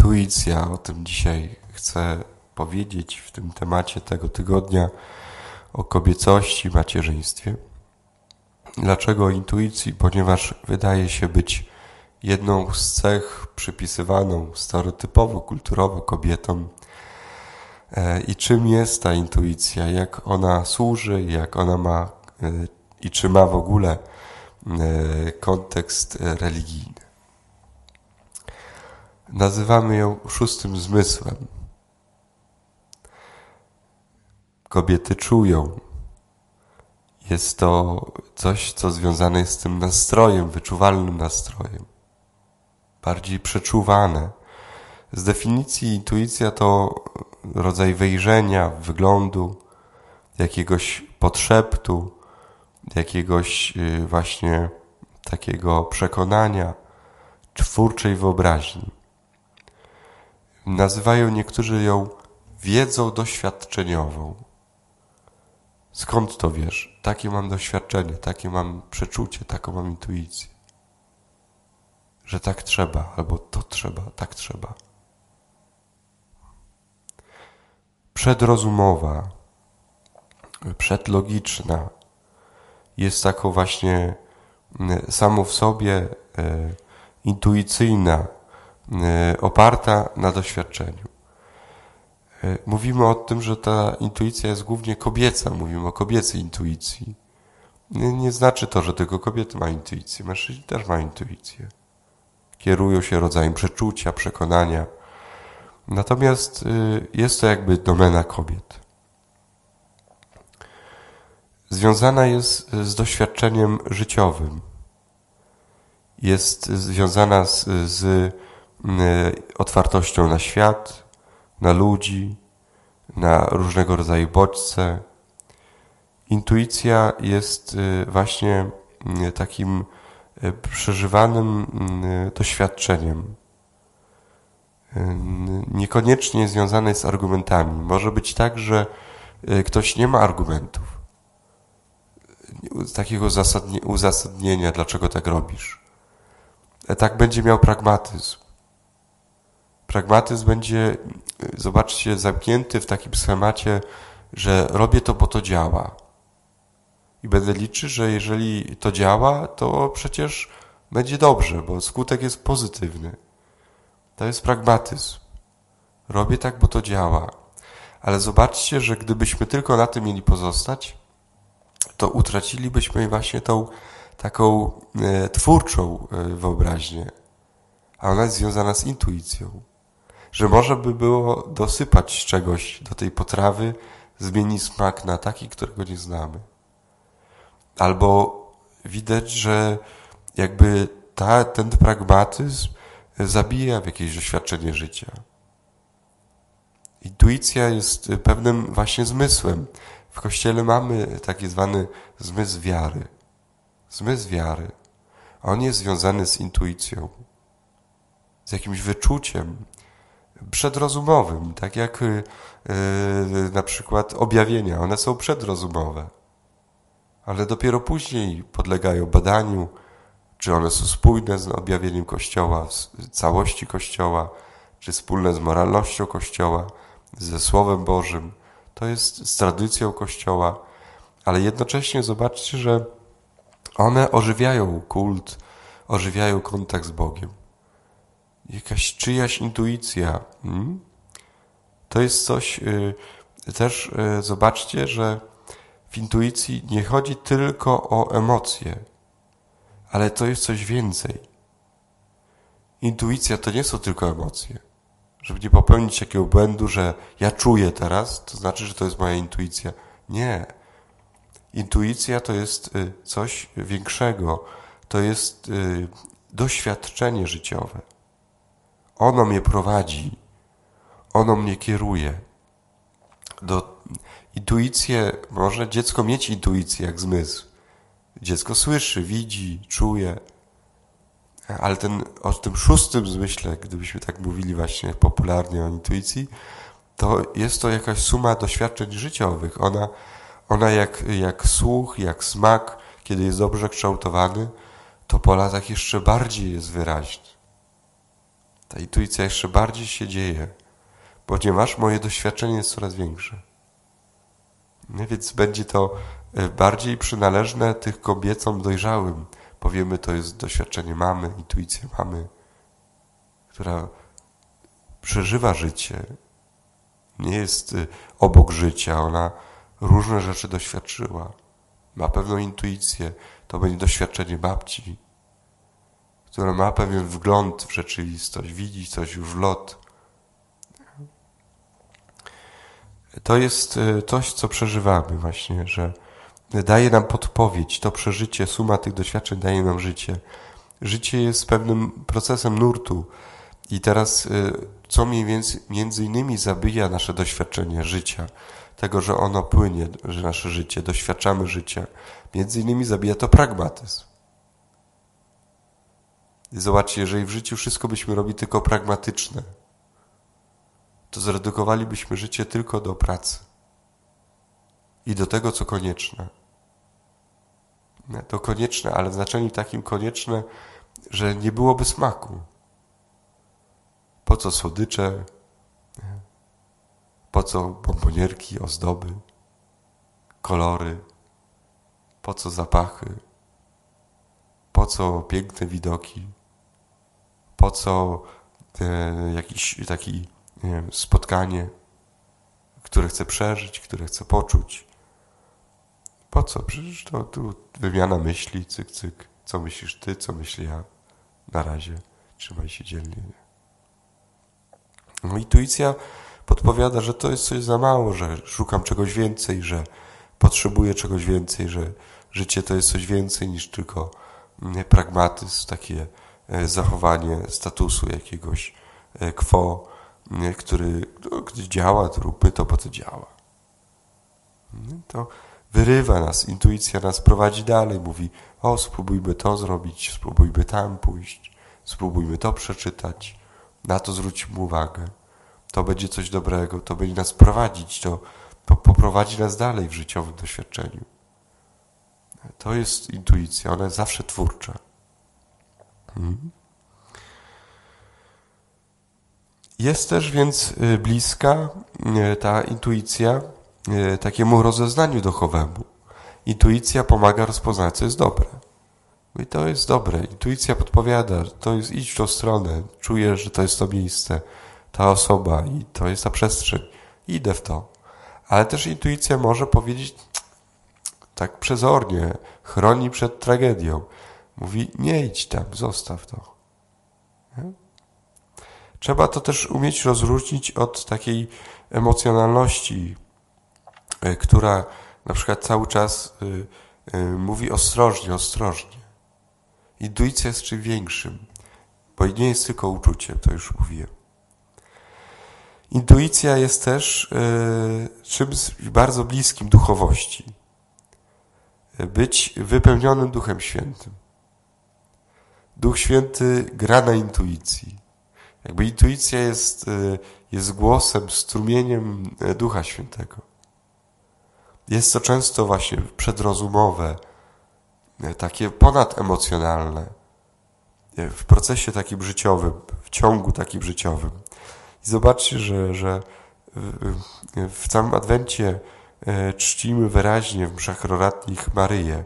Intuicja, o tym dzisiaj chcę powiedzieć w tym temacie tego tygodnia o kobiecości, macierzyństwie. Dlaczego intuicji? Ponieważ wydaje się być jedną z cech przypisywaną stereotypowo, kulturowo kobietom. E, I czym jest ta intuicja? Jak ona służy? Jak ona ma e, i czy ma w ogóle e, kontekst religijny? Nazywamy ją szóstym zmysłem. Kobiety czują. Jest to coś, co związane jest z tym nastrojem, wyczuwalnym nastrojem. Bardziej przeczuwane. Z definicji intuicja to rodzaj wejrzenia, wyglądu, jakiegoś podszeptu, jakiegoś y, właśnie takiego przekonania, twórczej wyobraźni. Nazywają niektórzy ją wiedzą doświadczeniową. Skąd to wiesz? Takie mam doświadczenie, takie mam przeczucie, taką mam intuicję. Że tak trzeba, albo to trzeba, tak trzeba. Przedrozumowa, przedlogiczna jest taką właśnie samą w sobie e, intuicyjna, oparta na doświadczeniu. E, mówimy o tym, że ta intuicja jest głównie kobieca, mówimy o kobiecej intuicji. Nie, nie znaczy to, że tylko kobiety mają intuicję, mężczyźni też mają intuicję. Kierują się rodzajem przeczucia, przekonania. Natomiast y, jest to jakby domena kobiet. Związana jest z doświadczeniem życiowym. Jest związana z, z otwartością na świat, na ludzi, na różnego rodzaju bodźce. Intuicja jest y, właśnie y, takim przeżywanym doświadczeniem. Niekoniecznie związane z argumentami. Może być tak, że ktoś nie ma argumentów, takiego uzasadnienia, dlaczego tak robisz. E, tak będzie miał pragmatyzm. Pragmatyzm będzie, zobaczcie, zamknięty w takim schemacie, że robię to, bo to działa. I będę liczyć, że jeżeli to działa, to przecież będzie dobrze, bo skutek jest pozytywny. To jest pragmatyzm. Robię tak, bo to działa. Ale zobaczcie, że gdybyśmy tylko na tym mieli pozostać, to utracilibyśmy właśnie tą taką e, twórczą e, wyobraźnię. A ona jest związana z intuicją że może by było dosypać czegoś do tej potrawy, zmieni smak na taki, którego nie znamy. Albo widać, że jakby ta, ten pragmatyzm zabija w jakieś doświadczenie życia. Intuicja jest pewnym właśnie zmysłem. W Kościele mamy taki zwany zmysł wiary. Zmysł wiary. On jest związany z intuicją, z jakimś wyczuciem, przedrozumowym, tak jak yy, na przykład objawienia, one są przedrozumowe, ale dopiero później podlegają badaniu, czy one są spójne z objawieniem Kościoła, z całości Kościoła, czy wspólne z moralnością Kościoła, ze Słowem Bożym. To jest z tradycją Kościoła, ale jednocześnie zobaczcie, że one ożywiają kult, ożywiają kontakt z Bogiem jakaś czyjaś intuicja. Hmm? To jest coś, y, też y, zobaczcie, że w intuicji nie chodzi tylko o emocje, ale to jest coś więcej. Intuicja to nie są tylko emocje. Żeby nie popełnić takiego błędu, że ja czuję teraz, to znaczy, że to jest moja intuicja. Nie. Intuicja to jest y, coś większego. To jest doświadczenie życiowe. Ono mnie prowadzi, ono mnie kieruje. Do intuicję, może dziecko mieć intuicję jak zmysł. Dziecko słyszy, widzi, czuje. Ale ten, o tym szóstym zmyśle, gdybyśmy tak mówili właśnie popularnie o intuicji, to jest to jakaś suma doświadczeń życiowych. Ona, ona jak, jak słuch, jak smak, kiedy jest dobrze kształtowany, to po latach jeszcze bardziej jest wyraźny. Ta intuicja jeszcze bardziej się dzieje, ponieważ moje doświadczenie jest coraz większe. No więc będzie to e, bardziej przynależne tych kobiecom dojrzałym. Powiemy, to jest doświadczenie mamy, intuicja mamy, która przeżywa życie, nie jest e, obok życia, ona różne rzeczy doświadczyła. Ma pewną intuicję, to będzie doświadczenie babci, która ma pewien wgląd w rzeczywistość, widzi coś już w lot. To jest e, coś, co przeżywamy właśnie, że daje nam podpowiedź, to przeżycie, suma tych doświadczeń daje nam życie. Życie jest pewnym procesem nurtu i teraz e, co mniej więcej, między innymi zabija nasze doświadczenie życia, tego, że ono płynie, że nasze życie, doświadczamy życia. Między innymi zabija to pragmatyzm. I zobaczcie, jeżeli w życiu wszystko byśmy robili tylko pragmatyczne, to zredukowalibyśmy życie tylko do pracy i do tego, co konieczne. To konieczne, ale w znaczeniu takim konieczne, że nie byłoby smaku. Po co słodycze? Po co bombonierki, ozdoby, kolory? Po co zapachy? Po co piękne widoki? Po co e, jakiś taki wiem, spotkanie, które chcę przeżyć, które chcę poczuć? Po co? Przecież to tu wymiana myśli, cyk, cyk. Co myślisz ty, co myślę ja? Na razie. Trzymaj się dzielnie. No, intuicja podpowiada, że to jest coś za mało, że szukam czegoś więcej, że potrzebuję czegoś więcej, że życie to jest coś więcej niż tylko mm, pragmatyzm, takie e, zachowanie statusu jakiegoś e, quo, mm, który no, gdy działa, to róbmy to, po co działa. Mm, to wyrywa nas, intuicja nas prowadzi dalej, mówi o, spróbujmy to zrobić, spróbujmy tam pójść, spróbujmy to przeczytać, na to zwróćmy uwagę to będzie coś dobrego, to będzie nas prowadzić, to, to poprowadzi nas dalej w życiowym doświadczeniu. To jest intuicja, ona jest zawsze twórcza. Hmm. Jest też więc y, bliska y, ta intuicja y, takiemu rozeznaniu duchowemu. Intuicja pomaga rozpoznać, co jest dobre. I to jest dobre. Intuicja podpowiada, to jest idź w tą stronę, czujesz, że to jest to miejsce ta osoba i to jest ta przestrzeń. Idę w to. Ale też intuicja może powiedzieć tak przezornie, chroni przed tragedią. Mówi, nie idź tam, zostaw to. Nie? Trzeba to też umieć rozróżnić od takiej emocjonalności, e, która na przykład cały czas e, e, mówi ostrożnie, ostrożnie. Intuicja jest czym większym, bo nie jest tylko uczuciem, to już mówiłem. Intuicja jest też czymś bardzo bliskim duchowości. Być wypełnionym Duchem Świętym. Duch Święty gra na intuicji. Jakby intuicja jest, y, jest głosem, strumieniem e, Ducha Świętego. Jest to często właśnie przedrozumowe, takie ponademocjonalne, w procesie takim życiowym, w ciągu takim życiowym. I zobaczcie, że, że w całym Adwencie e, czcimy wyraźnie w mszach roratnich Maryję.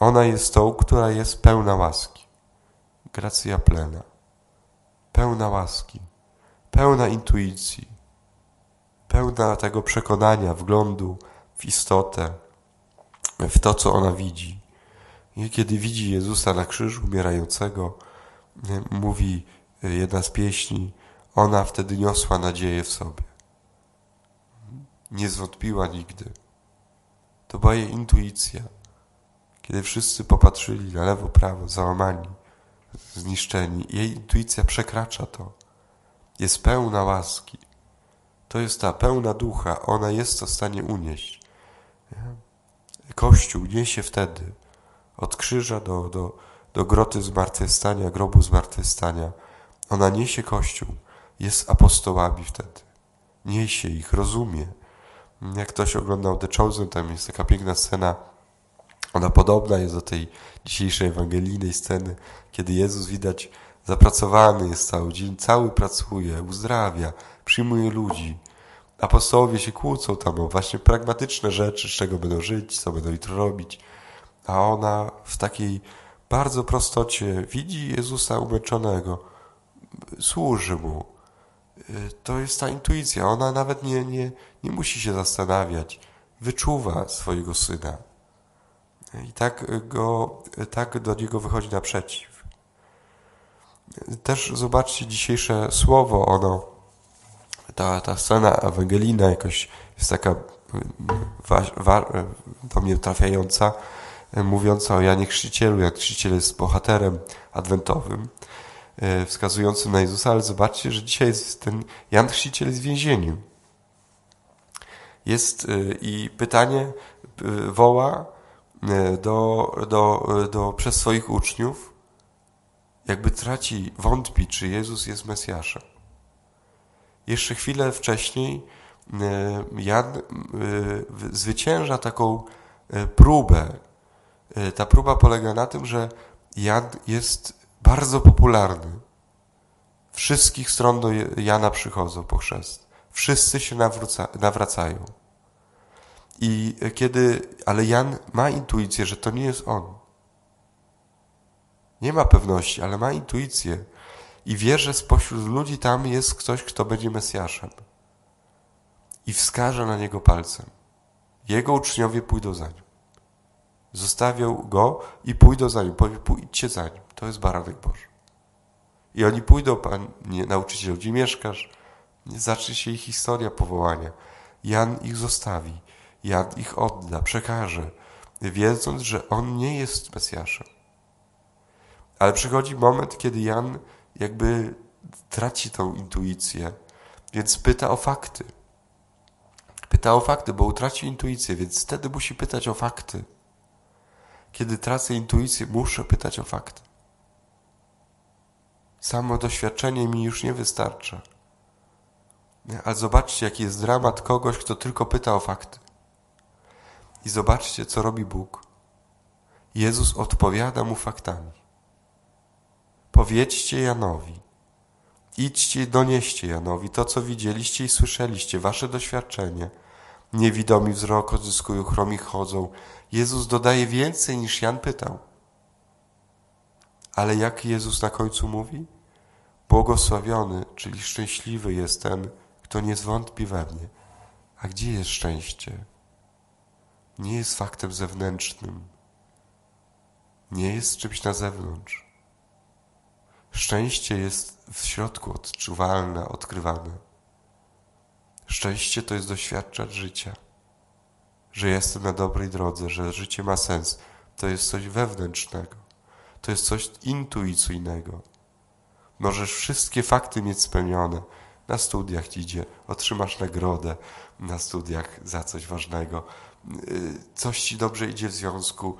Ona jest tą, która jest pełna łaski. Gracja plena. Pełna łaski. Pełna intuicji. Pełna tego przekonania, wglądu w istotę, w to, co ona widzi. I kiedy widzi Jezusa na krzyżu umierającego, mówi jedna z pieśni, ona wtedy niosła nadzieję w sobie. Nie zwątpiła nigdy. To była jej intuicja. Kiedy wszyscy popatrzyli na lewo, prawo, załamani, zniszczeni, jej intuicja przekracza to. Jest pełna łaski. To jest ta pełna ducha. Ona jest to w stanie unieść. Kościół niesie wtedy od krzyża do, do, do groty zmartwychwstania, grobu zmartwychwstania. Ona niesie Kościół jest apostołami wtedy. Niesie ich, rozumie. Jak ktoś oglądał The Chosen, tam jest taka piękna scena, ona podobna jest do tej dzisiejszej ewangelijnej sceny, kiedy Jezus widać zapracowany jest cały dzień, cały pracuje, uzdrawia, przyjmuje ludzi. Apostołowie się kłócą tam o właśnie pragmatyczne rzeczy, z czego będą żyć, co będą jutro robić. A ona w takiej bardzo prostocie widzi Jezusa umęczonego, służy Mu. To jest ta intuicja. Ona nawet nie, nie, nie musi się zastanawiać. Wyczuwa swojego Syna. I tak, go, tak do Niego wychodzi naprzeciw. Też zobaczcie dzisiejsze słowo, ono, ta, ta scena Ewangelina jakoś jest taka wa, wa, do mnie trafiająca, mówiąca o Janie Chrzcicielu, jak Chrzciciel jest bohaterem adwentowym, wskazującym na Jezusa, ale zobaczcie, że dzisiaj jest ten Jan Chrzciciel jest w więzieniu. Jest i pytanie woła do, do, do, przez swoich uczniów, jakby traci, wątpi, czy Jezus jest Mesjaszem. Jeszcze chwilę wcześniej Jan zwycięża taką próbę. Ta próba polega na tym, że Jan jest bardzo popularny. Wszystkich stron do Jana przychodzą po chrzest. Wszyscy się nawracają. I kiedy, ale Jan ma intuicję, że to nie jest on. Nie ma pewności, ale ma intuicję i wie, że spośród ludzi tam jest ktoś, kto będzie Mesjaszem. I wskaże na niego palcem. Jego uczniowie pójdą za nim. Zostawią go i pójdą za nim. Powie, pójdźcie za nim. To jest baranek Boży. I oni pójdą, panie nauczyciel, gdzie mieszkasz? Zacznie się ich historia powołania. Jan ich zostawi. Jan ich odda, przekaże, wiedząc, że on nie jest Mesjaszem. Ale przychodzi moment, kiedy Jan jakby traci tą intuicję, więc pyta o fakty. Pyta o fakty, bo utracił intuicję, więc wtedy musi pytać o fakty. Kiedy tracę intuicję, muszę pytać o fakty. Samo doświadczenie mi już nie wystarcza. Ale zobaczcie, jaki jest dramat kogoś, kto tylko pyta o fakty. I zobaczcie, co robi Bóg. Jezus odpowiada mu faktami. Powiedzcie Janowi, idźcie i donieście Janowi to, co widzieliście i słyszeliście, wasze doświadczenie. Niewidomi wzrok odzyskują, chromi chodzą. Jezus dodaje więcej niż Jan pytał. Ale jak Jezus na końcu mówi? Błogosławiony, czyli szczęśliwy jest ten, kto nie zwątpi we mnie. A gdzie jest szczęście? Nie jest faktem zewnętrznym. Nie jest czymś na zewnątrz. Szczęście jest w środku odczuwalne, odkrywane. Szczęście to jest doświadczać życia, że jestem na dobrej drodze, że życie ma sens. To jest coś wewnętrznego, to jest coś intuicyjnego. Możesz wszystkie fakty mieć spełnione. Na studiach idzie, otrzymasz nagrodę na studiach za coś ważnego, coś ci dobrze idzie w związku,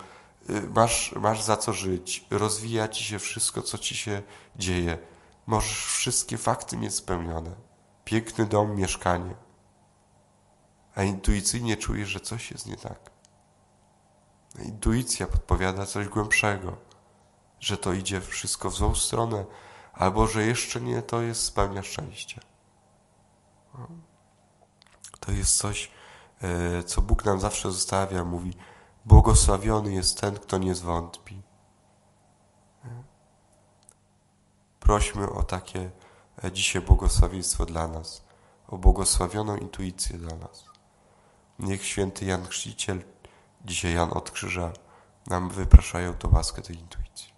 masz, masz za co żyć, rozwija ci się wszystko, co ci się dzieje. Możesz wszystkie fakty mieć spełnione. Piękny dom, mieszkanie. A intuicyjnie czujesz, że coś jest nie tak. Intuicja podpowiada coś głębszego, że to idzie wszystko w złą stronę, albo że jeszcze nie to jest spełnia szczęścia. To jest coś, co Bóg nam zawsze zostawia. Mówi, Błogosławiony jest ten, kto nie zwątpi. Prośmy o takie e, dzisiaj błogosławieństwo dla nas, o błogosławioną intuicję dla nas. Niech święty Jan Chrzciciel, dzisiaj Jan od Krzyża, nam wypraszają to łaskę tej intuicji.